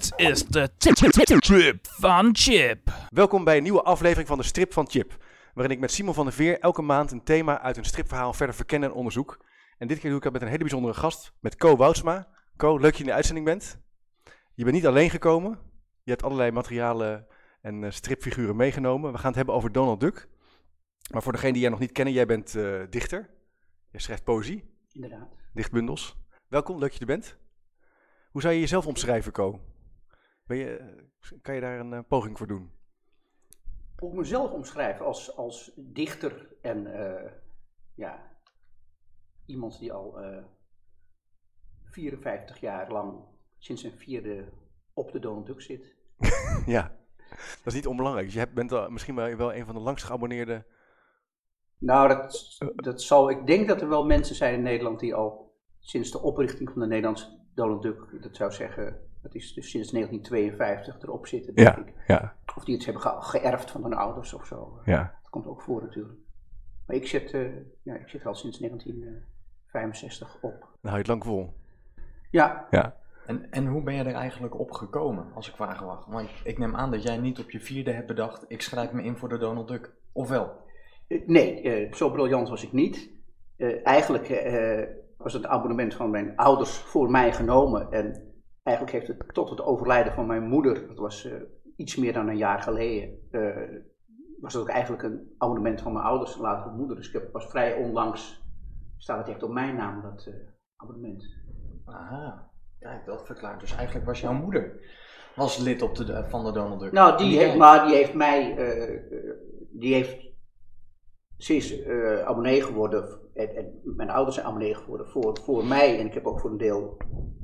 Dit is de trip van Chip. Welkom bij een nieuwe aflevering van de Strip van Chip. Waarin ik met Simon van der Veer elke maand een thema uit een stripverhaal verder verken en onderzoek. En dit keer doe ik dat met een hele bijzondere gast, met Co Woutsma. Co, leuk dat je in de uitzending bent. Je bent niet alleen gekomen. Je hebt allerlei materialen en eh, stripfiguren meegenomen. We gaan het hebben over Donald Duck. Maar voor degenen die jij nog niet kennen, jij bent eh, dichter. Jij schrijft poëzie, Inderdaad. dichtbundels. Welkom, leuk dat je er bent. Hoe zou je jezelf omschrijven, Co? Ben je, kan je daar een eh, poging voor doen? Hoe ik mezelf omschrijven als, als dichter en eh, ja, iemand die al eh 54 jaar lang sinds zijn vierde op de Donald Duck zit. Ja, dat is niet onbelangrijk. Dus je hebt- bent al, misschien wel, wel een van de langst geabonneerde. Nou, dat, dat zal, ik denk dat er wel mensen zijn in Nederland die al sinds de oprichting van de Nederlandse Donald Duck, dat zou zeggen, dat is dus sinds 1952 erop zitten, denk ik. ja, Of die het hebben ge- geërfd van hun ouders of zo. ja. Dat komt ook voor natuurlijk. Maar ik zit, eh, ja, ik zit er al sinds 1965 op. Dan hou je het lang vol. Ja, Ja. En, en hoe ben je er eigenlijk op gekomen, als ik vragen mag? Want ik neem aan dat jij niet op je vierde hebt bedacht, ik schrijf me in voor de Donald Duck. Of wel? Eh, nee, eh, zo briljant was ik niet. Eh, eigenlijk eh, was het abonnement van mijn ouders voor mij genomen. En eigenlijk heeft het tot het overlijden van mijn moeder, dat was eh, iets meer dan een jaar geleden, eh, was het ook eigenlijk een abonnement van mijn ouders later mijn moeder. Dus ik heb pas vrij onlangs, staat het echt op mijn naam, dat eh, abonnement. Aha, kijk, dat verklaart. Dus eigenlijk was jouw moeder was lid op de, van de Donald Duck. Nou, die heeft, maar die heeft mij, die heeft, ze is abonnee geworden, en, en mijn ouders zijn abonnee geworden voor, voor mij. En ik heb ook voor een deel,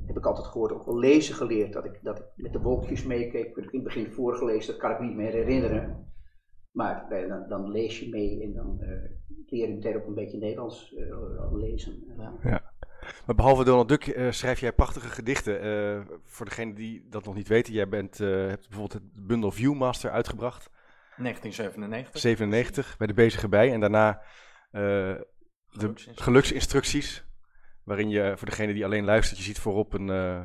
heb ik altijd gehoord, ook wel lezen geleerd. Dat ik, dat ik met de wolkjes meekeek. Ik heb in het begin voorgelezen, dat kan ik me niet meer herinneren. Maar dan, dan lees je mee en dan eh, leer je meteen ook een beetje Nederlands eh, lezen. Ja. Maar behalve Donald Duck eh, schrijf jij prachtige gedichten. Eh, voor degenen die dat nog niet weten, jij bent, eh, hebt bijvoorbeeld het bundel Viewmaster uitgebracht. 1997. 97 bij de Bezige Bij. En daarna eh, de Geluksinstructies. Waarin je, voor degene die alleen luistert, je ziet voorop een, eh,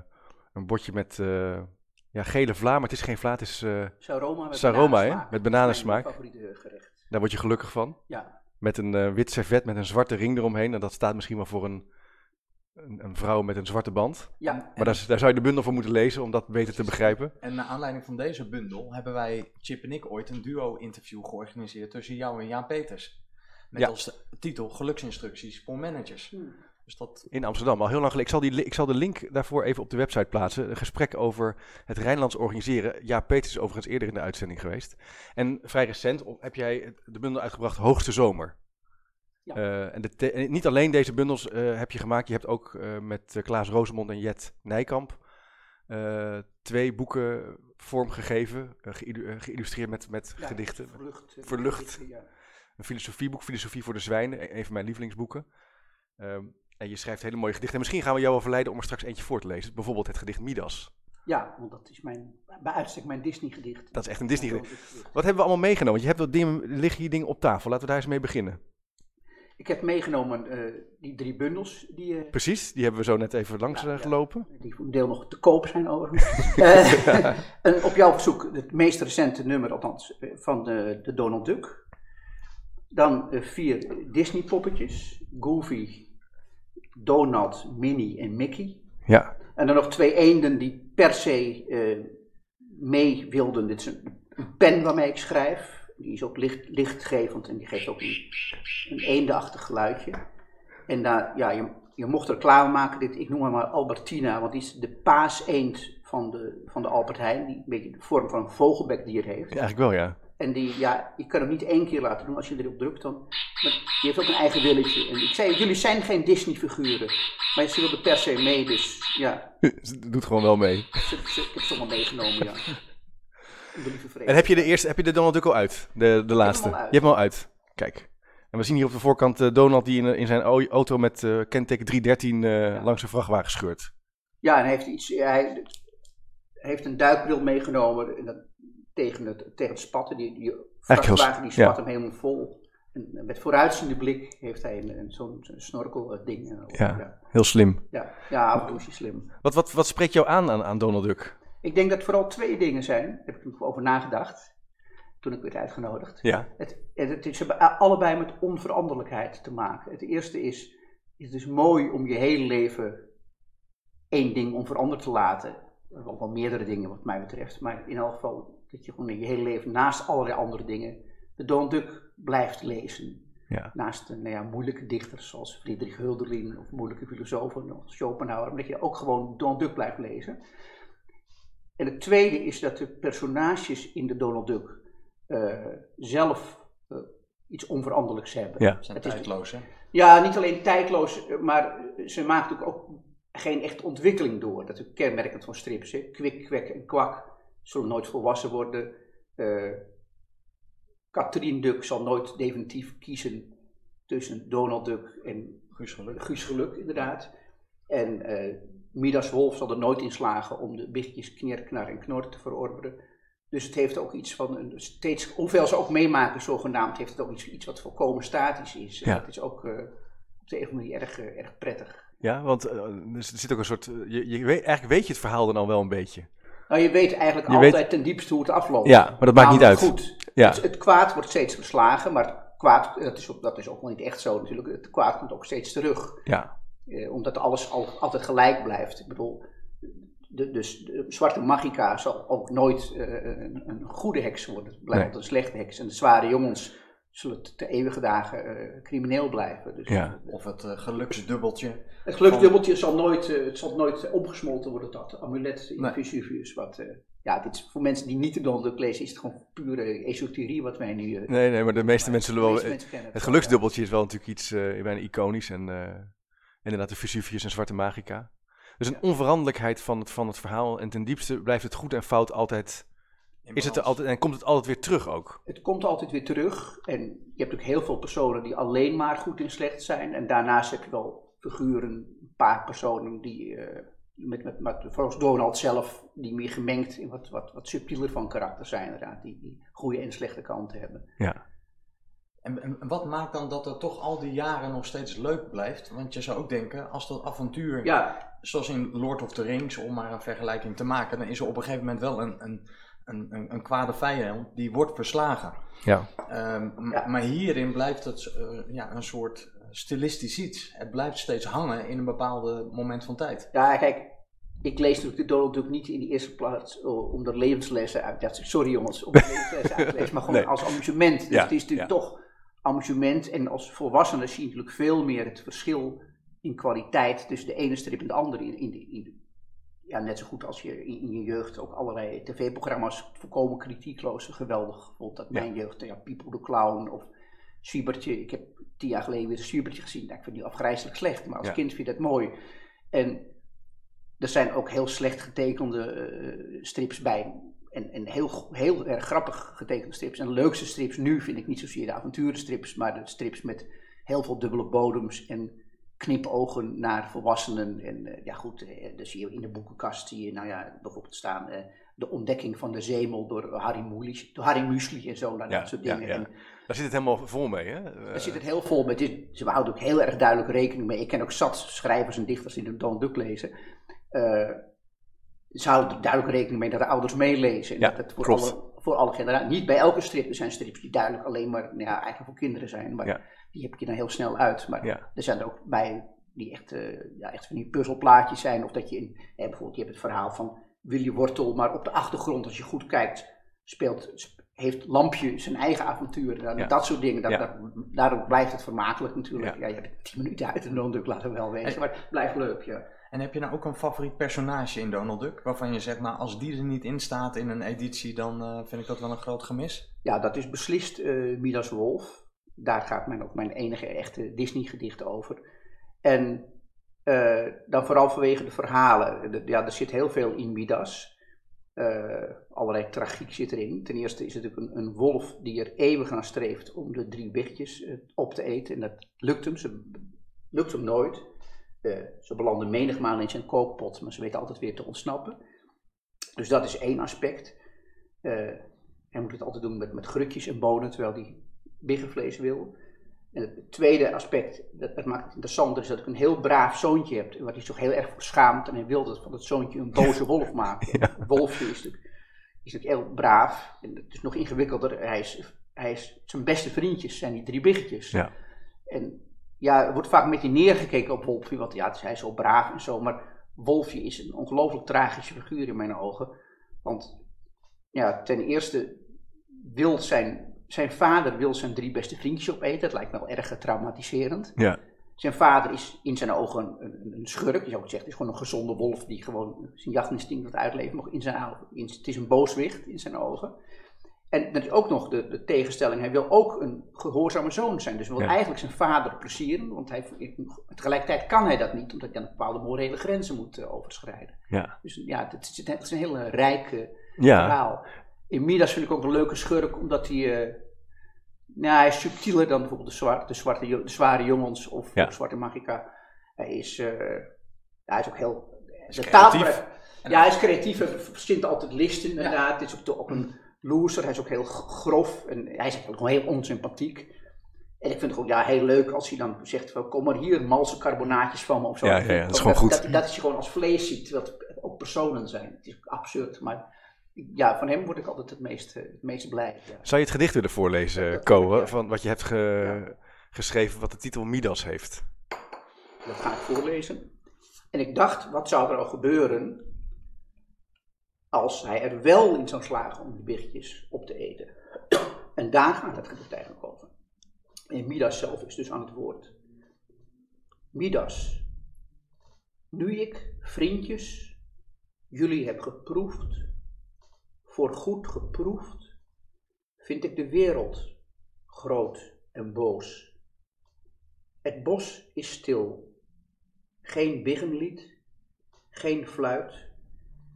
een bordje met eh, ja, gele vla. Maar het is geen vla, het is, eh, Saroma met Saroma, hè? bananensmaak. Met bananensmaak. Dat is mijn favoriete gerecht. daar word je gelukkig van. Ja. Met een wit servet met een zwarte ring eromheen. En dat staat misschien wel voor een, een, een vrouw met een zwarte band. Ja, Maar daar, daar zou je de bundel voor moeten lezen om dat beter te begrijpen. En naar aanleiding van deze bundel hebben wij, Chip en ik, ooit een duo-interview georganiseerd tussen jou en Jaan Peters. Met Ja. als titel Geluksinstructies voor managers. Hmm. Dus dat, In Amsterdam, al heel lang geleden. Ik zal, die, ik zal de link daarvoor even op de website plaatsen. Een gesprek over het Rijnlands organiseren. Ja, Peters is overigens eerder in de uitzending geweest. En vrij recent heb jij de bundel uitgebracht Hoogste Zomer. Ja. Eh, en de te- en niet alleen deze bundels eh, heb je gemaakt. Je hebt ook eh, met Klaas Rosemond en Jet Nijkamp eh, twee boeken vormgegeven. geïllu- geïllustreerd met, met Ja, gedichten. Verlucht. Verlucht. gedichten, ja. Een filosofieboek, Filosofie voor de Zwijnen, e- een van mijn lievelingsboeken. Ehm, en je schrijft hele mooie gedichten. En misschien gaan we jou wel verleiden om er straks eentje voor te lezen. Bijvoorbeeld het gedicht Midas. Ja, want dat is mijn, bij uitstek mijn Disney-gedicht. Dat is echt een Disney-gedicht. Wat hebben we allemaal meegenomen? Je hebt wat dingen, er liggen hier dingen op tafel. Laten we daar eens mee beginnen. Ik heb meegenomen eh, die drie bundels die, eh, Precies, die hebben we zo net even langs eh, ja. gelopen. die voor een deel nog te koop zijn overigens. En op jouw verzoek het meest recente nummer, althans, van de, de Donald Duck. Dan eh, vier Disney-poppetjes. Goofy, Donald, Minnie en Mickey. Ja, En dan nog twee eenden die per se eh, mee wilden. Dit is een, een pen waarmee ik schrijf. Die is ook licht, lichtgevend en die geeft ook een, een eendenachtig geluidje. En daar, ja, je, je mocht reclame maken. Dit, ik noem haar maar Albertina, want die is de paaseend van de, van de Albert Heijn. Die een beetje de vorm van een vogelbekdier heeft. ja, eigenlijk wel ja. En die, ja, je kan hem niet één keer laten doen. Als je erop drukt, dan. Maar die heeft ook een eigen willetje. En ik zei, jullie zijn geen Disney-figuren. Maar ze wilden per se mee, dus ja. Ze doet gewoon wel mee. Ze, ze, ik heb ze allemaal meegenomen, ja. En heb je de eerste, heb je de Donald Duck al uit? De, de laatste? Je hebt hem al uit. Kijk. En we zien hier op de voorkant eh, Donald die in, in zijn au- auto met eh kenteken 313 eh, langs een vrachtwagen scheurt. Ja, en hij heeft, iets, hij heeft een duikbril meegenomen en dat, tegen, het, tegen het spatten. Die, die vrachtwagen die ja. spat hem helemaal vol. En met vooruitziende blik heeft hij een, een, zo'n snorkelding. eh, op. Ja. ja. Heel slim. Ja, ja, af en toe is hij slim. Wat, wat, wat spreekt jou aan, aan aan Donald Duck? Ik denk dat het vooral twee dingen zijn. Daar heb ik over nagedacht. Toen ik werd uitgenodigd. Ja. Het, het, het is hebben allebei met onveranderlijkheid te maken. Het eerste is, het is mooi om je hele leven één ding onveranderd te laten. Wel, wel meerdere dingen wat mij betreft. Maar in elk geval dat je gewoon in je hele leven naast allerlei andere dingen de Donald Duck blijft lezen. Ja. Naast eh, nou ja, moeilijke dichters zoals Friedrich Hölderlin of moeilijke filosofen zoals Schopenhauer. Omdat je ook gewoon Donald Duck blijft lezen. En het tweede is dat de personages in de Donald Duck eh, zelf eh, iets onveranderlijks hebben. Ja. Ze zijn Het is- tijdloos, hè? Ja, niet alleen tijdloos, maar ze maakt ook geen echte ontwikkeling door. Dat is ook kenmerkend van strips. Hè. Kwik, kwek en kwak zullen nooit volwassen worden. Eh Katrien Duck zal nooit definitief kiezen tussen Donald Duck en Guus geluk. Guus Geluk, inderdaad. En eh, Midas Wolf zal er nooit in slagen om de biggetjes kner, knar en knor te verorberen. Dus het heeft ook iets van, een, steeds, hoeveel ze ook meemaken zogenaamd, heeft het ook iets, iets wat volkomen statisch is. Ja. dat is ook eh, op de een of andere manier erg, eh, erg prettig. Ja, want eh, er zit ook een soort... eh, je, je weet, eigenlijk weet je het verhaal dan al wel een beetje. Nou, je weet eigenlijk Je altijd weet- ten diepste hoe het afloopt. Ja, maar dat maakt niet uit. goed. Ja. Het, het kwaad wordt steeds verslagen, maar kwaad, dat is, ook, dat is ook wel niet echt zo natuurlijk. Het kwaad komt ook steeds terug. Ja. Eh, omdat alles al, altijd gelijk blijft. Ik bedoel, de, dus de zwarte magica zal ook nooit eh, een, een goede heks worden. Het blijft Nee. altijd een slechte heks. En de zware jongens zullen te, te eeuwige dagen eh, crimineel blijven. Dus Ja. Of het eh, geluksdubbeltje. Het geluksdubbeltje zal nooit, eh, het zal nooit opgesmolten worden tot amulet in Nee. Vesuvius. Wat, eh, ja, dit is, voor mensen die niet de Donald Duck lezen, is het gewoon pure esoterie wat wij nu... Nee, nee, maar de meeste mensen zullen de wel... meeste mensen kennen Het geluksdubbeltje is wel natuurlijk iets eh, bijna iconisch. En eh, inderdaad de Vesuvius en Zwarte Magica. Dus een onveranderlijkheid van het, van het verhaal. En ten diepste blijft het goed en fout altijd... in Is het er altijd en komt het altijd weer terug ook? Het komt altijd weer terug. En je hebt ook heel veel personen die alleen maar goed en slecht zijn. En daarnaast heb je wel figuren, een paar personen die, eh, met, met, met, volgens Donald zelf, die meer gemengd en wat, wat, wat subtieler van karakter zijn inderdaad. Die, die goede en slechte kanten hebben. Ja. En, en wat maakt dan dat het toch al die jaren nog steeds leuk blijft? Want je zou ook denken, als dat avontuur, Ja, zoals in Lord of the Rings, om maar een vergelijking te maken, dan is er op een gegeven moment wel een, een, een, een, een kwade vijand die wordt verslagen. Ja. Ehm. Maar hierin blijft het eh, ja, een soort stilistisch iets. Het blijft steeds hangen in een bepaalde moment van tijd. ja, kijk. Ik lees natuurlijk de Donald Duck niet in de eerste plaats eh, om de levenslessen uit. Ja, sorry jongens, om de levenslessen uit te lezen, maar gewoon Nee. als amusement. Dus Ja, het is natuurlijk toch amusement. En als volwassenen zie je natuurlijk veel meer het verschil in kwaliteit tussen de ene strip en de andere. In, in, de- in de- ja, net zo goed als je in, je jeugd ook allerlei tv-programma's volkomen kritiekloos geweldig vond. Dat mijn jeugd, ja, Pipo de Clown of Swiebertje. Ik heb tien jaar geleden weer een Swiebertje gezien. Nou, ik vind die afgrijzelijk slecht, maar als Ja. kind vind je dat mooi. En er zijn ook heel slecht getekende eh, strips bij. En, en heel, heel erg grappig getekende strips. En de leukste strips nu vind ik niet zozeer de avonturenstrips, maar de strips met heel veel dubbele bodems en knipogen naar volwassenen. En eh, ja goed, eh, dan zie je in de boekenkast zie je nou ja, bijvoorbeeld staan eh, de ontdekking van de zemel door Harry Mulisch, door Harry Muesli en zo, nou, Ja, dat soort dingen. ja. En Daar zit het helemaal vol mee, hè? Daar zit het heel vol met. Dit- Ze houden ook heel erg duidelijk rekening mee. Ik ken ook zat schrijvers en dichters die de Donald Duck lezen. Ze houden er duidelijk rekening mee dat de ouders meelezen. En dat het voor klopt. alle, voor alle generaties. Niet bij elke strip. Er zijn strips die duidelijk alleen maar nou ja, eigenlijk voor kinderen zijn. Maar Ja. Die heb je dan heel snel uit. Maar Ja. er zijn er ook bij die echt, eh, ja, echt van die puzzelplaatjes zijn. Of dat je in, eh, bijvoorbeeld, je hebt het verhaal van Willy Wortel. Maar op de achtergrond, als je goed kijkt, speelt, sp- heeft Lampje zijn eigen avontuur. Nou, Ja. Dat soort dingen. Dat, Ja. dat- daarom blijft het vermakelijk natuurlijk. Ja. Je hebt tien minuten uit en Donald Duck, laten we wel wezen. Maar het blijft leuk, ja. En heb je nou ook een favoriet personage in Donald Duck? Waarvan je zegt, nou als die er niet in staat in een editie, dan eh, vind ik dat wel een groot gemis. Ja, dat is beslist eh Midas Wolf. Daar gaat mijn, ook mijn enige echte Disney-gedicht over. En eh, dan vooral vanwege de verhalen. Ja, er zit heel veel in Midas. Eh, allerlei tragiek zit erin. Ten eerste is het natuurlijk een, een wolf die er eeuwig naar streeft om de drie biggetjes eh, op te eten. En dat lukt hem, ze, lukt hem nooit. Ze belanden menigmaal in zijn kookpot, maar ze weten altijd weer te ontsnappen. Dus dat is één aspect. Hij moet het altijd doen met, met grutjes en bonen, terwijl hij biggenvlees wil. En het tweede aspect, dat, dat maakt het interessanter, is dat ik een heel braaf zoontje heb, waar hij zich heel erg voor schaamt. En hij wil dat van het zoontje een boze wolf maken. Een wolfje is natuurlijk, is natuurlijk heel braaf. En het is nog ingewikkelder. Hij is, hij is, zijn beste vriendjes zijn die drie biggetjes. Ja. En ja, er wordt vaak met die neergekeken op Wolfje, want ja, hij is zo braaf en zo. Maar Wolfje is een ongelooflijk tragische figuur in mijn ogen. Want ja, ten eerste wil zijn, zijn vader wil zijn drie beste vriendjes opeten. Dat lijkt me wel erg traumatiserend. Ja. Zijn vader is in zijn ogen een, een, schurk. Je zou ook zeggen, het is gewoon een gezonde wolf die gewoon zijn jachtinstinct uitleven. Maar in zijn, in, het is een booswicht in zijn ogen. En dat is ook nog de, de tegenstelling. Hij wil ook een gehoorzame zoon zijn. Dus hij wil Ja. eigenlijk zijn vader plezieren. Want hij, tegelijkertijd kan hij dat niet, omdat hij dan bepaalde morele grenzen moet eh, overschrijden. Ja. Dus ja, het is, het is een hele rijke Ja. verhaal. In Midas vind ik ook een leuke schurk, omdat hij. eh, nou, hij is subtieler dan bijvoorbeeld de, zwarte, de, zwarte, de zware jongens of Ja. zwarte magica. Hij is, eh, ja, hij is ook heel. De creatief. taalgebruik- Ja, hij is creatief en verzint altijd listen inderdaad. Het is ook, de- ook een loser, hij is ook heel grof en hij is ook gewoon heel onsympathiek. En ik vind het gewoon ja, heel leuk als hij dan zegt: van, Kom maar hier, malse carbonaatjes van me of zo. Ja, ja, ja, dat is gewoon goed. Dat, dat, je gewoon als vlees ziet, terwijl het ook personen zijn. Het is absurd, maar ja, van hem word ik altijd het meest, eh, het meest blij. Ja. Zou je het gedicht willen voorlezen, Ko, ja. van wat je hebt ge- geschreven, wat de titel Midas heeft? Dat ga ik voorlezen. En ik dacht, wat zou er al gebeuren als hij er wel in zou slagen om die biggetjes op te eten? En daar gaat het gedicht eigenlijk over. En Midas zelf is dus aan het woord. Midas, nu ik, vriendjes, jullie heb geproefd, voor goed geproefd, vind ik de wereld groot en boos. Het bos is stil, geen biggenlied, geen fluit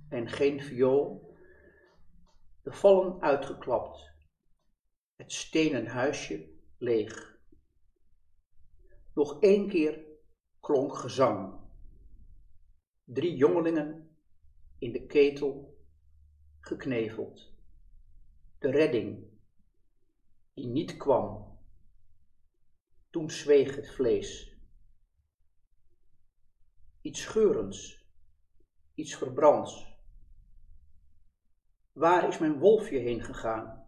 en geen viool. De vallen uitgeklapt, het stenen huisje leeg. Nog één keer klonk gezang. Drie jongelingen in de ketel gekneveld. De redding die niet kwam. Toen zweeg het vlees. Iets scheurends, iets verbrands. Waar is mijn wolfje heen gegaan?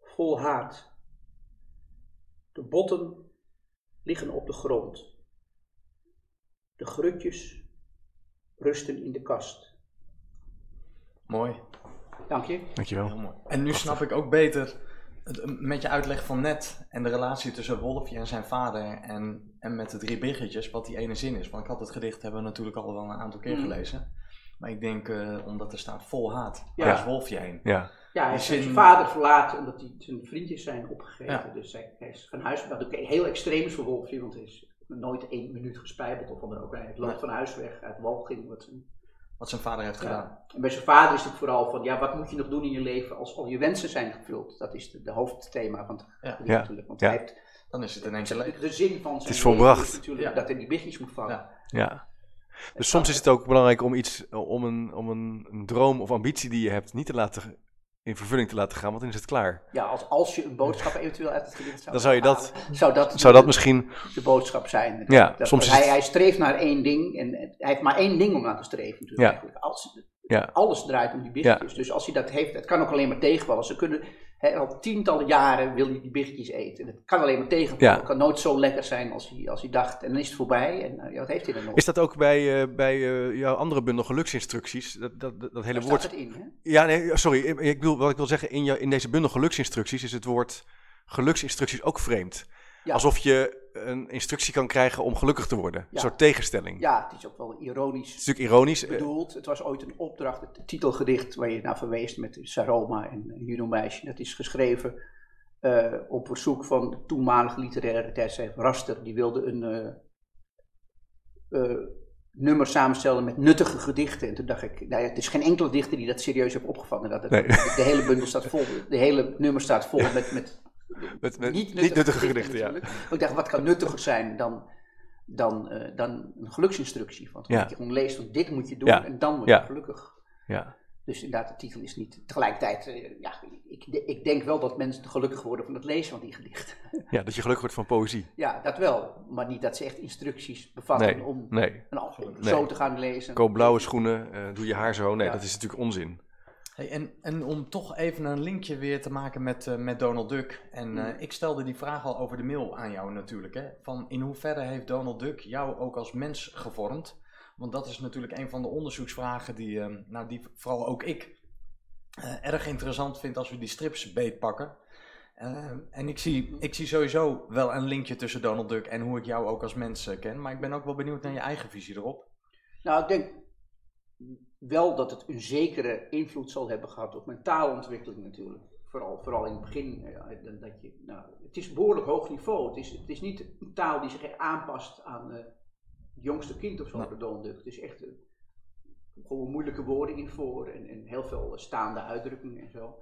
Vol haat. De botten liggen op de grond. De grutjes rusten in de kast. Mooi. Dank je. Dankjewel. Heel mooi. En nu snap ik ook beter, het- met je uitleg van net en de relatie tussen Wolfje en zijn vader en, en met de drie biggetjes, wat die ene zin is. Want ik had het gedicht hebben we natuurlijk al wel een aantal keer Mm. gelezen. Maar ik denk, eh, omdat er staat vol haat, Ja. waar is Wolfje heen? Ja. Ja, hij zin- zijn vader verlaten omdat hij zijn vriendjes zijn opgegeven. Ja. Dus hij, hij is van huis, wat ook heel extreem is voor Wolfje, want hij is nooit één minuut gespijbeld of wat dan ook. Hij loopt van huis weg, uit walging. Wat Wat zijn vader heeft gedaan. En bij zijn vader is het vooral van, ja, wat moet je nog doen in je leven als al je wensen zijn gevuld? Dat is de, de hoofdthema van het Ja. gedicht Ja. natuurlijk. Want Ja. hij heeft Dan is het ineens een de, zin van zijn is leven volbracht. is natuurlijk Ja. dat hij die biggetjes moet vangen. Ja. ja. Dus soms is het ook belangrijk om iets, om een, om een, een droom of ambitie die je hebt, niet te laten, in vervulling te laten gaan, want dan is het klaar. Ja, als, als je een boodschap eventueel uit het gedicht zou Dan zou je dat- halen, zou dat, Zou dat de- misschien, de boodschap zijn. Ja, Dat- soms is hij, het- hij streeft naar één ding en hij heeft maar één ding om naar te streven natuurlijk Ja. Als, ja, alles draait om die biggetjes. Dus als hij dat heeft, het kan ook alleen maar tegenvallen. Ze kunnen, al tientallen jaren wil hij die biggetjes eten. En het kan alleen maar tegenvallen. Ja. Het kan nooit zo lekker zijn als hij, als hij dacht. En dan is het voorbij en eh, ja, wat heeft hij dan nog? Is dat ook bij, eh, bij eh, jouw andere bundel geluksinstructies? Dat, dat, dat, dat hele Daar woord. staat het in, hè? Ja, nee, sorry. Ik ik bedoel, wat ik wil zeggen, in, jou, in deze bundel geluksinstructies is het woord geluksinstructies ook vreemd. Ja. Alsof je een instructie kan krijgen om gelukkig te worden. Een soort tegenstelling. Ja, het is ook wel ironisch Het is natuurlijk ironisch. eh, bedoeld. Het was ooit een opdracht, het titelgedicht waar je naar verwees met Saroma en een judo-meisje. Dat is geschreven eh, op verzoek van de toenmalige literaire tijdschrift Raster. Die wilde een, eh, nummers samenstelde met nuttige gedichten. En toen dacht ik, nou ja, het is geen enkele dichter die dat serieus heeft opgevangen. Dat het, Nee. De hele bundel staat vol, de hele nummer staat vol met, met Met, met niet niet nuttige, gedichten, ja. ik dacht, wat kan nuttiger zijn dan, dan, eh, dan een geluksinstructie? Want Ja. je gewoon leest, van dit moet je doen Ja. en dan word Ja. je gelukkig. ja. Dus inderdaad, de titel is niet. Tegelijkertijd, eh, ja, ik, ik denk wel dat mensen gelukkig worden van het lezen van die gedichten. Ja, dat je gelukkig wordt van poëzie. Ja, dat wel. Maar niet dat ze echt instructies bevatten Nee, om nee. een album Nee. zo te gaan lezen. Koop blauwe schoenen, eh, doe je haar zo. Nee, dat is natuurlijk onzin. Hey, en, en om toch even een linkje weer te maken met, eh, met Donald Duck. En Hmm. eh, ik stelde die vraag al over de mail aan jou natuurlijk. Hè? Van in hoeverre heeft Donald Duck jou ook als mens gevormd? Want dat is natuurlijk een van de onderzoeksvragen die, eh, nou, die vooral ook ik erg interessant vind als we die strips beetpakken. En ik zie, ik zie sowieso wel een linkje tussen Donald Duck en hoe ik jou ook als mens ken. Maar ik ben ook wel benieuwd naar je eigen visie erop. Nou, ik denk wel dat het een zekere invloed zal hebben gehad op mijn taalontwikkeling natuurlijk. Vooral, vooral in het begin. eh, dat- dat je, nou, het is behoorlijk hoog niveau. Het is, het is niet een taal die zich aanpast aan eh, het jongste kind of zo, Duck. Het is echt eh, gewoon moeilijke woorden in voor en, en heel veel staande uitdrukkingen en zo.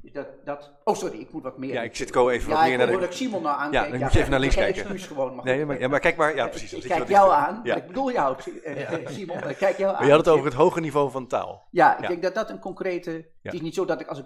Dus dat, dat... Oh, sorry, ik moet wat meer... Ja, ik zit Ko even ja, wat meer naar de... dat ik Simon nou aankijk. Ja, dan moet je even naar links kijken. excuus gewoon. Nee, maar, ja, maar kijk maar. Ja, precies. Ik kijk jou aan, Ja. ik bedoel jou, eh, eh, Simon. Ik kijk jou aan. Maar je had het over het hoge niveau van taal. Ja, ik denk dat dat een concrete... Het is niet zo dat ik als ik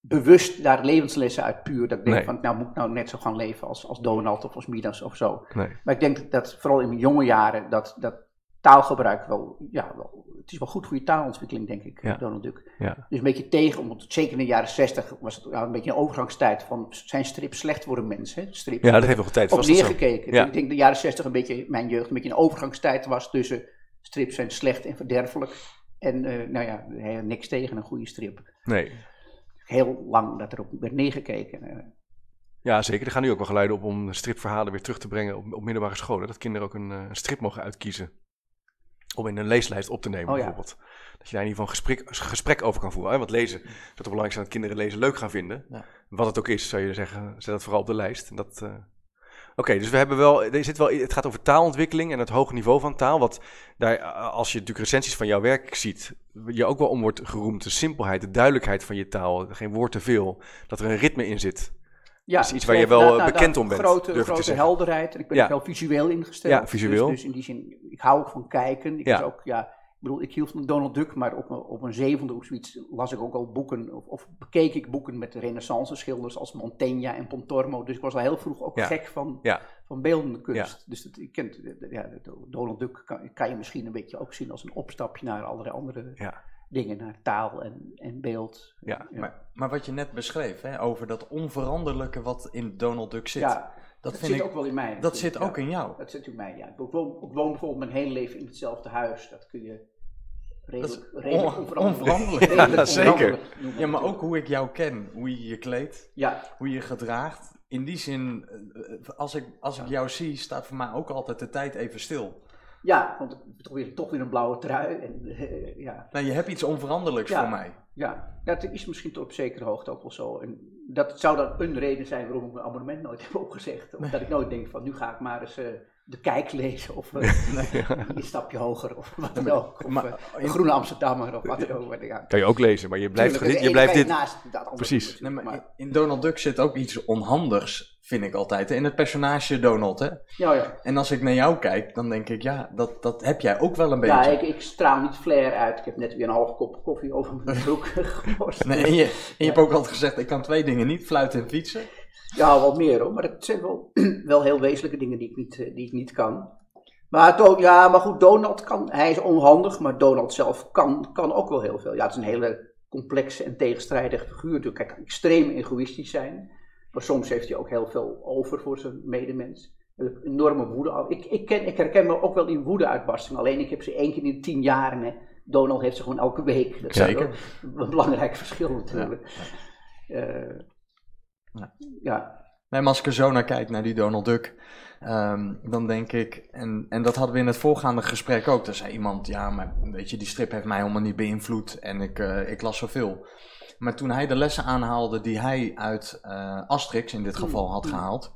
bewust daar levenslessen uit puur, dat ik denk Nee. van, nou moet ik nou net zo gaan leven als, als Donald of als Midas of zo. Nee. Maar ik denk dat vooral in mijn jonge jaren, dat, dat taalgebruik wel, ja, wel, het is wel goed voor je taalontwikkeling, denk ik, Ja. Donald Duck. Ja. Dus een beetje tegen, omdat zeker in de jaren zestig was het een beetje een overgangstijd van zijn strip slecht voor een mens. Hè? Strip Ja, dat heeft een tijd op neergekeken. Ja. Ik denk de jaren 60 een beetje, mijn jeugd, een beetje een overgangstijd was tussen strips zijn slecht en verderfelijk. En eh, nou ja, niks tegen een goede strip. Nee. Heel lang dat er op werd neergekeken. eh. Ja, zeker. Er gaan nu ook wel geluiden op om stripverhalen weer terug te brengen op, op middelbare scholen. Dat kinderen ook een, eh, een strip mogen uitkiezen. Om in een leeslijst op te nemen, Oh ja. bijvoorbeeld. Dat je daar in ieder geval een gesprek, gesprek over kan voeren. Hè? Want lezen, dat het belangrijk is dat kinderen lezen leuk gaan vinden. Ja. Wat het ook is, zou je zeggen, zet dat vooral op de lijst. En Dat, eh, Oké, dus we hebben wel, er zit wel, het gaat over taalontwikkeling en het hoge niveau van taal. Wat daar, eh, als je natuurlijk recensies van jouw werk ziet, je ook wel om wordt geroemd. De simpelheid, de duidelijkheid van je taal. Geen woord te veel. Dat er een ritme in zit. Ja, is iets waar je wel, inderdaad, eh, bekend nou, om bent, Grote, grote helderheid. En ik ben Ja. ook heel visueel ingesteld. Ja, visueel. Dus, dus in die zin, ik hou ook van kijken. Ik Ja. ook, ja, ik bedoel, ik hield van Donald Duck, maar op een, op een zevende of zoiets las ik ook al boeken, of, of bekeek ik boeken met renaissance schilders als Mantegna en Pontormo. Dus ik was al heel vroeg ook gek van, van beeldende kunst. Dus dat, ik kent, ja, Donald Duck kan, kan je misschien een beetje ook zien als een opstapje naar allerlei andere Ja. Dingen, naar taal en, en beeld. Ja, Maar, maar wat je net beschreef, hè, over dat onveranderlijke wat in Donald Duck zit, Ja, dat, dat vind zit ik, ook wel in mij. dat zit ja. ook in jou. Dat zit in mij, ja. Ik woon, ik woon bijvoorbeeld mijn hele leven in hetzelfde huis. Dat kun je redelijk, redelijk on- onveranderlijk, redelijk Ja, zeker. Ja, maar ook hoe ik jou ken, hoe je je kleedt, Ja, hoe je je gedraagt. In die zin, eh, eh, als ik, als ik jou zie, staat voor mij ook altijd de tijd even stil. Ja, want ik heb toch weer, toch weer een blauwe trui. En, eh, ja, Nou, je hebt iets onveranderlijks Ja. voor mij. ja, dat is misschien tot op zekere hoogte ook wel zo. En dat zou dan een reden zijn waarom ik mijn abonnement nooit heb opgezegd. Omdat ik nooit denk van, nu ga ik maar eens eh, de kijk lezen. Of eh, een stapje hoger, of wat dan ook. Of Maar- een groene Amsterdammer, of wat dan ook. Ja, Kan je ook lezen, maar je blijft, tuurlijk, je blijft dit... naast dat Precies. maar in- in Donald Duck zit ook iets onhandigs, vind ik altijd. In het personage Donald, hè. Ja, ja. En als ik naar jou kijk, dan denk ik, ja, dat, dat heb jij ook wel een Ja, beetje. ik, ik straal niet flair uit. Ik heb net weer een halve kop koffie over mijn broek gemorst. Nee, en je, en je hebt ook altijd gezegd, ik kan twee dingen niet, fluiten en fietsen. Ja, wel meer hoor. Maar het zijn wel, wel heel wezenlijke dingen die ik niet, eh, die ik niet kan. Maar, ja, maar goed, Donald kan, hij is onhandig, maar Donald zelf kan, kan ook wel heel veel. Ja, het is een hele complexe en tegenstrijdige figuur. natuurlijk. Hij kan extreem egoïstisch zijn, maar soms heeft hij ook heel veel over voor zijn medemens. Een enorme woede. Ik, ik, ken, ik herken me ook wel in woedeuitbarstingen, alleen ik heb ze één keer in tien jaren. Hè. Donald heeft ze gewoon elke week. Dat is Zeker. wel een belangrijk verschil natuurlijk. Eh, Ja. ja. Nee, maar als ik er zo naar kijk, naar die Donald Duck, ehm, dan denk ik, en, en dat hadden we in het voorgaande gesprek ook, daar zei iemand, ja, maar weet je, die strip heeft mij helemaal niet beïnvloed en ik, eh, ik las zoveel. Maar toen hij de lessen aanhaalde die hij uit eh, Asterix in dit geval had gehaald,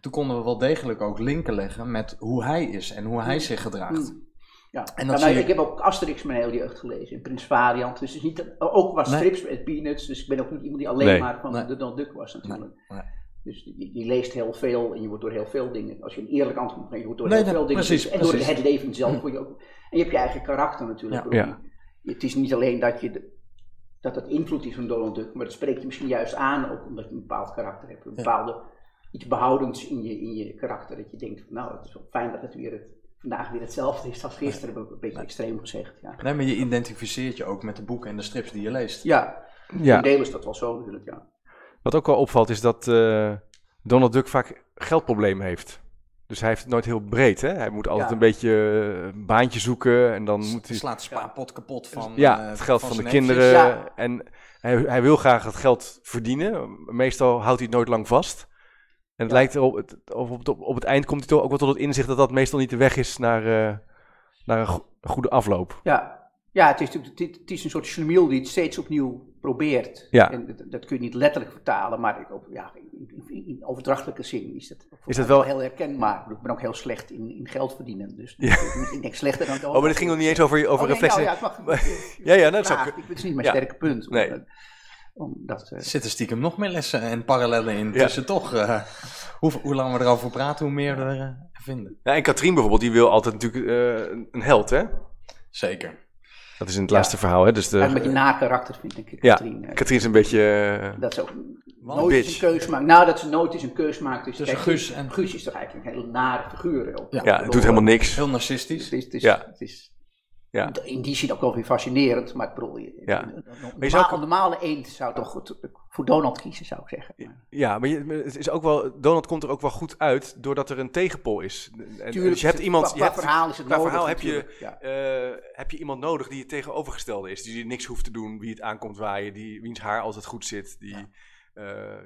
toen konden we wel degelijk ook linken leggen met hoe hij is en hoe hij zich gedraagt. Mm. Ja. En dat je- ik heb ook Asterix mijn hele jeugd gelezen, in Prins Variant. Dus het is niet, ook Nee. strips met Peanuts, dus ik ben ook niet iemand die alleen Nee. maar van Nee. de Donald Duck was natuurlijk. Nee. Dus je, je leest heel veel en je wordt door heel veel dingen, als je een eerlijk antwoord moet geven, je wordt door Nee, heel nee, veel dingen, precies, en door het leven zelf word je ook, en je hebt je eigen karakter natuurlijk. Ja. Het is niet alleen dat je, de- dat het invloed is van Donald Duck, maar dat spreekt je misschien juist aan, ook omdat je een bepaald karakter hebt, een bepaalde, iets behoudends in je, in je karakter, dat je denkt, van, nou, het is wel fijn dat het weer het, vandaag weer hetzelfde is als gisteren, een beetje extreem gezegd. Ja, Nee, maar je identificeert je ook met de boeken en de strips die je leest. ja Ja. deel is dat wel zo natuurlijk, ja. Wat ook wel opvalt is dat eh, Donald Duck vaak geldproblemen heeft. Dus hij heeft het nooit heel breed. Hè? Hij moet altijd Ja. een beetje eh, een baantje zoeken en dan moet hij... slaat de spaarpot kapot van Ja, eh, het geld van, de kinderen. Ja. En hij, hij wil graag het geld verdienen. Meestal houdt hij het nooit lang vast. En het Ja. lijkt erop, het, op, het, op het eind komt hij toch ook wel tot het inzicht dat dat meestal niet de weg is naar, eh, naar een, go- een goede afloop. Ja, ja het, is, natuurlijk- het, het is een soort schlemiel die het steeds opnieuw probeert. Ja. En dat, dat kun je niet letterlijk vertalen, maar ik, ja, in, in, in overdrachtelijke zin is dat, Is dat wel- heel herkenbaar. Ik ben ook heel slecht in, in geld verdienen, dus Ja. ik, denk slechter dan Oh, maar dit ging nog niet eens over, over Oh, nee, reflectie. nou, ja, mag, Ja, ja, dat is ook- Ik- Het is niet mijn Ja. sterke punt. Nee. Om, omdat, eh, Er zitten stiekem nog meer lessen en parallellen in. Ja. Tussen toch, eh, hoe, hoe langer we erover praten, hoe meer we er eh, vinden. Ja, en Katrien bijvoorbeeld, die wil altijd natuurlijk eh, een- een held, hè? Zeker. Dat is in het Ja. laatste verhaal, hè? Dus de, en met die na-karakter vind ik ja, Katrien. eh, Katrien is een beetje... eh, dat ze ook Want- nooit eens bitch. een keus maakt. Nou, dat ze nooit eens een keus maakt. Dus Tussen Guus en- Guus is toch eigenlijk een hele nare figuur. ook. Ja. ja, het doet helemaal niks. Heel Het narcistisch. is, het is, Ja. het is Ja. in die zin ook wel weer fascinerend, maar ik bedoel, je, Ja. een, ook- normale eend zou toch goed voor Donald kiezen, zou ik zeggen. Ja, maar je, maar het is ook wel, Donald komt er ook wel goed uit doordat er een tegenpol is. En, tuurlijk, dus je hebt iemand, qua, je hebt, verhaal is het nodig verhaal heb je, ja. eh, heb je iemand nodig die het tegenovergestelde is. Die niks hoeft te doen, wie het aankomt waaien, die, wiens haar altijd goed zit, die ja.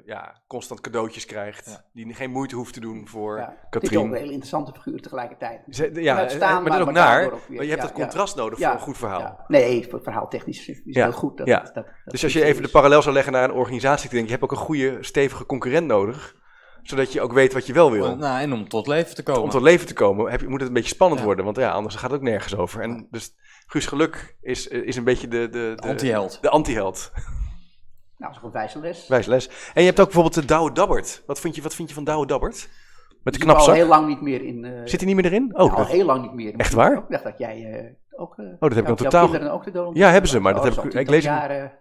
Ja, constant cadeautjes krijgt, Ja. die geen moeite hoeft te doen voor Ja. Is ook een hele interessante figuur tegelijkertijd. Ze- ja, Uitstaan, maar dat ook maar naar, daardoor ook weer- maar je hebt dat contrast nodig voor een goed verhaal. Ja. Nee, voor verhaal technisch is heel goed. Dat, dat, dat, dat Dus als je even de parallel zou leggen naar een organisatie, dan denk je, je hebt ook een goede, stevige concurrent nodig, zodat je ook weet wat je wel wil. Nou, en om tot leven te komen. om tot leven te komen, heb je, moet het een beetje spannend Ja. worden. Want ja, anders gaat het ook nergens over. En dus Guus Geluk is, is een beetje de... de, de Anti-held. De anti-held. Nou, dat is een wijze les. Wijs les. En je hebt ook bijvoorbeeld de Douwe Dabbert. Wat vind je, wat vind je van Douwe Dabbert? Met de Die al knapzak. heel lang niet meer in... eh, Zit hij niet meer erin? Oh, al dat- heel lang niet meer. Echt waar? Ik dacht dat jij eh, ook... eh, dat heb ik dan totaal- kinderen ook de Donald Ja, hebben ze, maar dat Oh, heb ik- ik lees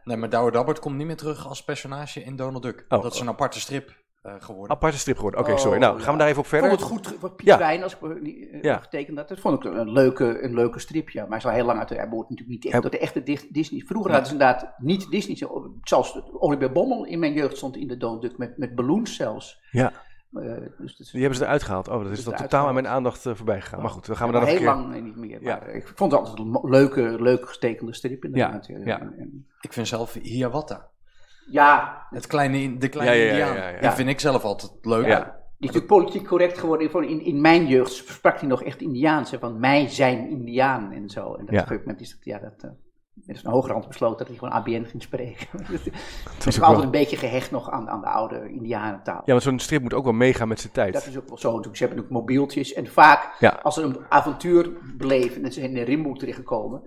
Nee, maar Douwe Dabbert komt niet meer terug als personage in Donald Duck. Oh. dat is een aparte strip geworden. aparte strip geworden. Oké, Oh, sorry. Nou, gaan we daar even op Ik verder. vond het goed Piet Ja. Wijn, als ik eh, Ja. getekend had. Dat vond ik een leuke, een leuke strip, ja. Maar hij is al heel lang uit, hij behoort natuurlijk niet echt tot de echte Dis- Disney. Vroeger Ja. hadden ze inderdaad niet Disney. Zelfs Oliver Bommel in mijn jeugd stond in de Donald Duck met, met balloons zelfs. Ja, Eh, dus is die hebben ze eruit gehaald. Oh, dat is dan totaal aan mijn aandacht eh, voorbij gegaan. Maar goed, dan gaan we Ja, daar nog een heel keer... lang eh, niet meer. Ja. Maar eh, ik vond het altijd een leuke, leuke gestekende strip inderdaad. Ja, ja. en- en- Ik vind zelf Hiawatha. Ja, Het kleine, de kleine Ja, ja, ja, indiaan. ja, ja. Die vind ik zelf altijd leuk. Ja. Die is natuurlijk politiek correct geworden. Van In, in mijn jeugd sprak hij nog echt Indiaans. hè, Van mij zijn Indiaan en zo. En dat Ja. op een gegeven moment is dat, ja, dat. eh, er is een hogerhand besloten dat hij gewoon ABN ging spreken. is dus ook ik altijd wel- een beetje gehecht nog aan, aan de oude Indianentaal. Ja, want zo'n strip moet ook wel meegaan met zijn tijd. Dat is ook wel zo. Natuurlijk, ze hebben natuurlijk mobieltjes. En vaak, Ja. als ze een avontuur beleven en ze zijn in de rimboek terechtgekomen.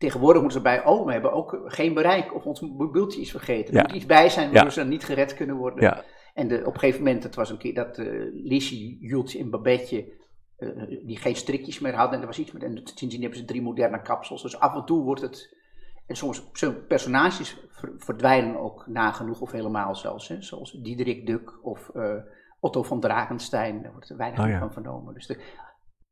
Tegenwoordig moeten ze bij, oh, we hebben ook geen bereik of ons mobieltje is vergeten. Er moet iets bij zijn waardoor ze dan niet gered kunnen worden. Ja. En de, op een gegeven moment, het was een keer dat eh Lissy, Jultje en Babetje, eh, die geen strikjes meer hadden. En er was iets met, en sindsdien hebben ze drie moderne kapsels. Dus af en toe wordt het, en soms personages ver- verdwijnen ook nagenoeg of helemaal zelfs. Hè, zoals Diederik Duk of eh, Otto van Drakenstein, daar wordt er weinig Oh, ja. van vernomen. Dus de,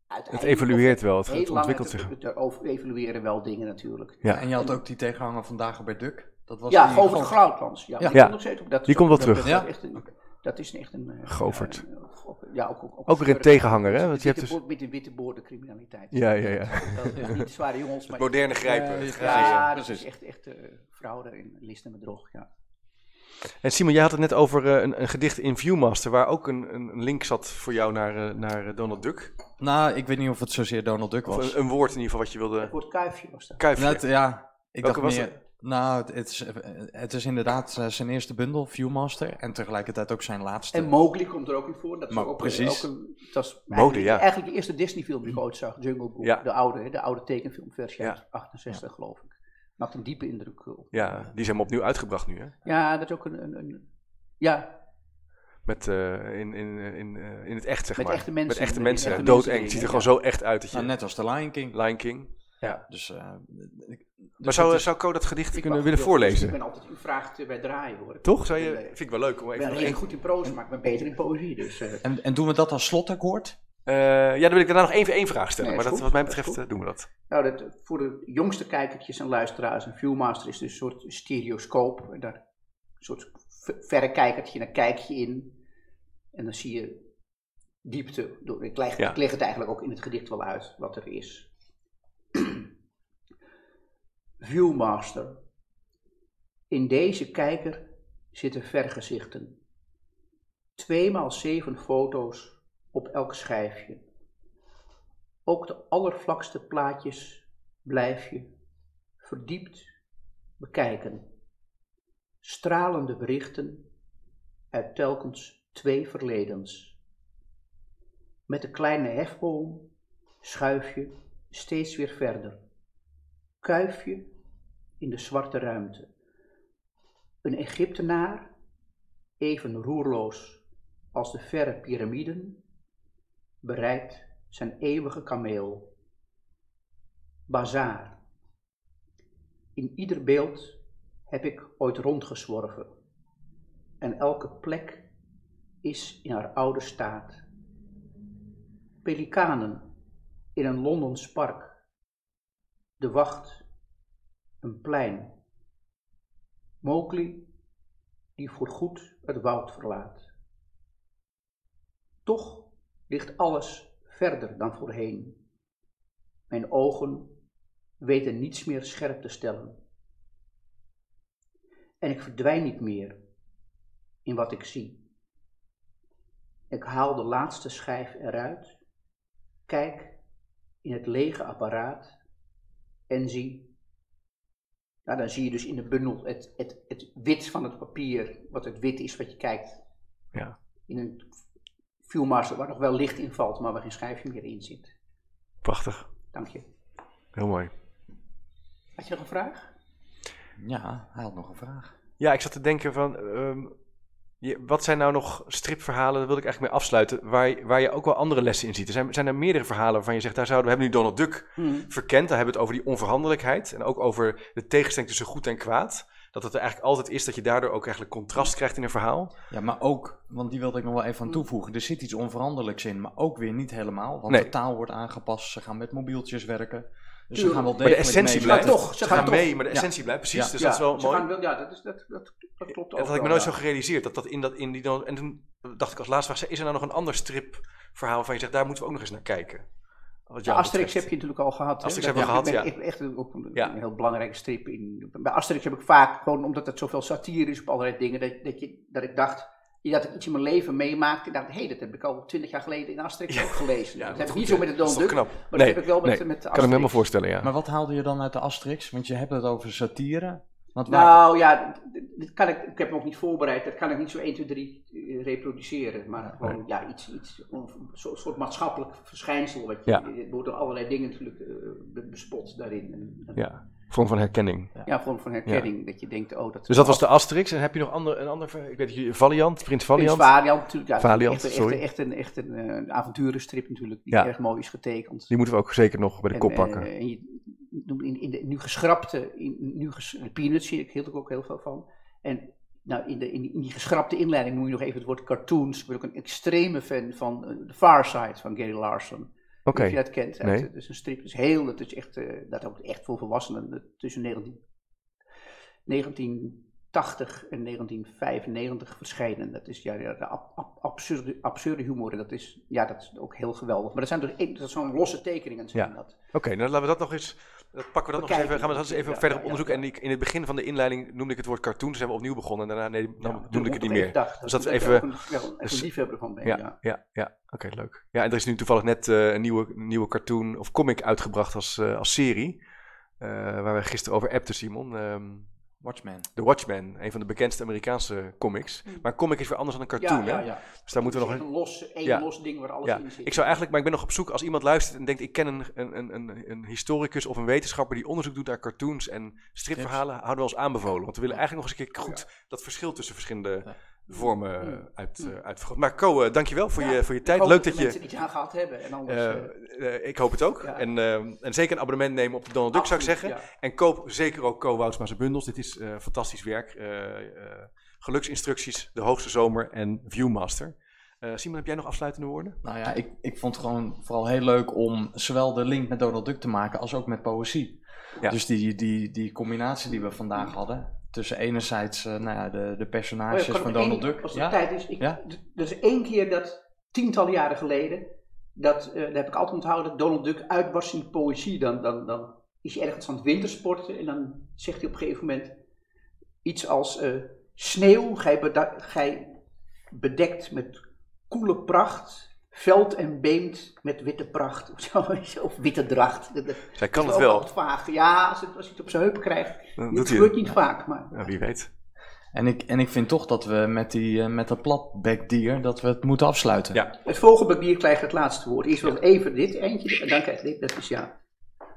Het evolueert wel, het, het ontwikkelt zich. Er over- evolueren wel dingen natuurlijk. Ja. En je had ook die tegenhanger van Dagobert Duck. Dat was Ja, die Govert Govert- Grootlands. Ja, Ja. die Ja. komt nog steeds op. Dat Die is komt ook- wel terug. Dat, is echt een, dat is echt een... eh, Govert. ja, een- ja, ook, ook, Ook weer een tegenhanger, hè? Want je hebt Witte dus- Met de witte boordencriminaliteit. Ja, ja, ja. Dat niet de zware jongens, maar... Moderne grijpen. Eh, ja. Ja, dat is echt, echt eh, fraude en list en bedrog, ja. En Simon, jij had het net over eh, een, een gedicht in Viewmaster, waar ook een, een link zat voor jou naar, eh, naar eh, Donald Duck. Nou, ik weet niet of het zozeer Donald Duck Of was. een, een woord in ieder geval wat je wilde... Het woord kuifje was dat. Kuifje. Het- ja, ik Welke dacht was meer Nou, het- het is, het is inderdaad zijn eerste bundel, Viewmaster. En tegelijkertijd ook zijn laatste. En Mowgli komt er ook in voor. Dat is ook, precies. Ook een, dat is Mode, eigenlijk, ja. eigenlijk de eerste Disney-film die ik ooit zag, Jungle Book. Ja. De oude, hè, de oude tekenfilmversie Ja. uit 68 geloof ik. Maakt een diepe indruk op. Ja, die helemaal opnieuw uitgebracht nu, hè? Ja, dat is ook een... een, een ja, Met, eh, in, in, in, eh, in het echt, zeg Met maar. echte mensen. Met echte Met mensen. echte Doodeng. mensen Het ziet er gewoon zo echt uit dat je... Nou, net als de Lion King. Lion King. Ja, dus, eh, ik- Maar dus zou, is- zou Co dat gedicht ik kunnen willen voorlezen? Ik ben altijd, u vraagt eh, bij draaien hoor. Toch? Zou je, Ik ben, vind ik wel leuk om ik even ben heel één... goed in proza, maar ik ben beter in poëzie. Dus, eh, en, en doen we dat als slotakkoord? Eh, ja, dan wil ik daarna nog even één vraag stellen. Nee, maar dat, wat mij Dat betreft eh, doen we dat. Nou, dat, voor de jongste kijkertjes en luisteraars, een Viewmaster is dus een soort stereoscoop. Daar een soort verrekijkertje, dan kijk je in. En dan zie je diepte. Door, ik, leg, Ja. ik leg het eigenlijk ook in het gedicht wel uit, wat er is. Viewmaster. In deze kijker zitten vergezichten. Tweemaal zeven foto's op elk schijfje. Ook de allervlakste plaatjes blijf je verdiept bekijken. Stralende berichten uit telkens twee verledens. Met de kleine hefboom schuif je steeds weer verder. Kuif je in de zwarte ruimte. Een Egyptenaar, even roerloos als de verre piramiden, bereikt zijn eeuwige kameel. Bazaar. In ieder beeld heb ik ooit rondgezworven. En elke plek is in haar oude staat. Pelikanen in een Londens park. De wacht, een plein. Mowgli die voorgoed het woud verlaat. Toch ligt alles verder dan voorheen. Mijn ogen weten niets meer scherp te stellen. En ik verdwijn niet meer in wat ik zie. Ik haal de laatste schijf eruit, kijk in het lege apparaat en zie. Nou, dan zie je dus in de bundel het, het, het wit van het papier, wat het wit is wat je kijkt. Ja. In een Viewmaster waar nog wel licht in valt, maar waar geen schijfje meer in zit. Prachtig. Dank je. Heel mooi. Had je nog een vraag? Ja, hij had nog een vraag. Ja, ik zat te denken van... ehm, je, wat zijn nou nog stripverhalen, daar wilde ik eigenlijk mee afsluiten, waar, je- waar je ook wel andere lessen in ziet. Er zijn, zijn er meerdere verhalen waarvan je zegt, daar zouden we hebben nu Donald Duck verkend. Daar hebben we het over die onveranderlijkheid en ook over de tegenstelling tussen goed en kwaad. Dat het er eigenlijk altijd is dat je daardoor ook eigenlijk contrast krijgt in een verhaal. Ja, maar ook, want die wilde ik nog wel even aan toevoegen. Er zit iets onveranderlijks in, maar ook weer niet helemaal. Want Nee. de taal wordt aangepast, ze gaan met mobieltjes werken. Dus ze gaan wel Maar de degelijk essentie mee blijft. toch, Ze, ze gaan, mee, maar de Ja. essentie blijft precies. Ja. Dus ja, dat is wel ze mooi. gaan wel- ja, dat, is, dat, dat, dat klopt ook dat had ik me nooit ja. zo gerealiseerd. Dat dat in, dat in die dan, en toen dacht ik als laatste vraag, is er nou nog een ander stripverhaal waarvan je zegt, daar moeten we ook nog eens naar kijken? Ja, Asterix betreft. heb je natuurlijk al gehad. hè. Asterix Dat hebben we ben gehad, ik Echt, ook een, Ja. een heel belangrijke strip in. Bij Asterix heb ik vaak, gewoon omdat het zoveel satire is op allerlei dingen, dat, dat, je, dat ik dacht, dat ik iets in mijn leven meemaakte. Dacht, hé, hey, dat heb ik al twintig jaar geleden in Asterix Ja. ook gelezen. Ja, dat dat heb ik niet zo met de Duck, knap? maar Nee, dat heb ik wel met, nee, met de Kan ik me helemaal Asterix. voorstellen, ja. Maar wat haalde je dan uit de Asterix? Want je hebt het over satire. Want waar- Nou ja, dit- kan ik, ik heb hem ook niet voorbereid, dat kan ik niet zo 1, 2, 3 eh, reproduceren. Maar gewoon, ja, iets, iets een soort, maatschappelijk verschijnsel. Wat je, Ja. Er worden allerlei dingen natuurlijk eh, be- bespot daarin. En, en- Ja, vorm van herkenning. Ja, vorm van herkenning. Dat je denkt, oh, dat Dus dat was de Asterix. En heb je nog ander, een ander, ik weet niet, Valiant, Prins Prins Valiant? Valiant natuurlijk. Ja, Valiant, echt, sorry. echt een, echt een, eh, een avonturenstrip natuurlijk, die Ja. erg mooi is getekend. Die moeten we ook zeker nog bij de En, kop pakken. en je, in, in de nu geschrapte, in, nu ges, de Peanuts zie ik, hield ik ook heel veel van. En nou, in, de, in, die, in die geschrapte inleiding noem je nog even het woord cartoons. Ik ben ook een extreme fan van eh, The Far Side van Gary Larson. Oké, je dat kent. Nee. Het is een strip, het is heel, dat is echt, eh, dat ook echt voor volwassenen. Dat Tussen 19, 1980 en 1995 verschenen. Dat is ja, ja, de ab- ab- absurde, absurde humor. Dat is, ja, dat is ook heel geweldig. Maar dat zijn dus dat zijn losse tekeningen. Zijn Ja. dat. Oké, dan laten we dat nog eens. Dat pakken we dat nog eens even. Gaan we dat eens even Ja, verder op onderzoeken. En ik- in het begin van de inleiding noemde ik het woord cartoon. Dus hebben we opnieuw begonnen. En daarna nee, dan noemde ik het niet meer. dag. Dus dat is even- een, echt dus- een liefhebber van ben. Ja, Ja. ja, ja. Oké, leuk. Ja, en er is nu toevallig net eh, een nieuwe, nieuwe cartoon of comic uitgebracht als, eh, als serie. eh, waar we gisteren over appten, Simon. Ehm, Watchmen. The Watchmen, een van de bekendste Amerikaanse comics. Maar een comic is weer anders dan een cartoon, ja, hè? ja. Dus daar moeten we nog een... los, één los ding waar alles in zit. ik zou eigenlijk, maar ik ben nog op zoek als iemand luistert en denkt: ik ken een, een, een, een, een historicus of een wetenschapper die onderzoek doet naar cartoons en stripverhalen, houden we ons aanbevolen. Want we willen eigenlijk nog eens een keer goed dat verschil tussen verschillende. Vormen Mm. uh, uit, uh, uitvergroten. Maar Co, uh, dankjewel voor, Ja, je, voor je ik tijd. hoop Leuk dat dat je. mensen iets aan gehad hebben. En anders, Uh, eh, uh, ik hoop het ook. Ja. En, uh, en zeker een abonnement nemen op de Donald Duck, zou ik zeggen. ja. En koop zeker ook Co Woutsma's bundels. Dit is uh, fantastisch werk. geluksinstructies, de hoogste zomer en Viewmaster. Uh, Simon, heb jij nog afsluitende woorden? Nou ja, ik, ik vond het gewoon vooral heel leuk om zowel de link met Donald Duck te maken als ook met poëzie. Ja. Dus die, die, die combinatie die we vandaag hadden, tussen enerzijds uh, nou ja, de, de personages Oh ja, van Donald één- Duck. Als Ja? tijd is. Ik, Ja? Er is één keer dat, tientallen jaren geleden, dat, eh, daar heb ik altijd onthouden, Donald Duck uitbarst in poëzie. Dan, dan, dan is hij ergens aan het wintersporten en dan zegt hij op een gegeven moment iets als eh, sneeuw, gij bedekt met koele pracht, veld en beemt met witte pracht. Of, zo, of witte dracht. Zij kan het wel. vaag. Ja, als, het, als hij het op zijn heupen krijgt. Dat doet hij gebeurt niet vaak, maar... Ja, wie weet. En, ik, en ik vind toch dat we met, die, eh, met dat platbekdier, dat we het moeten afsluiten. Ja. Het volgende bier krijgt het laatste woord. Eerst wel even dit eentje en dan krijgt dit. Dat is ja.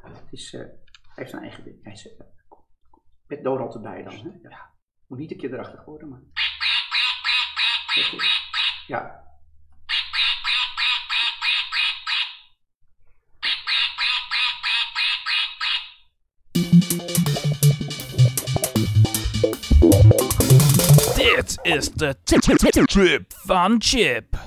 Het is, eh, hij heeft zijn eigen ding. Hij is, eh, met Donald erbij dan. Hè? Ja. Moet niet een keer erachter worden, maar. Heel goed. Ja. Dit is de trip van Chip.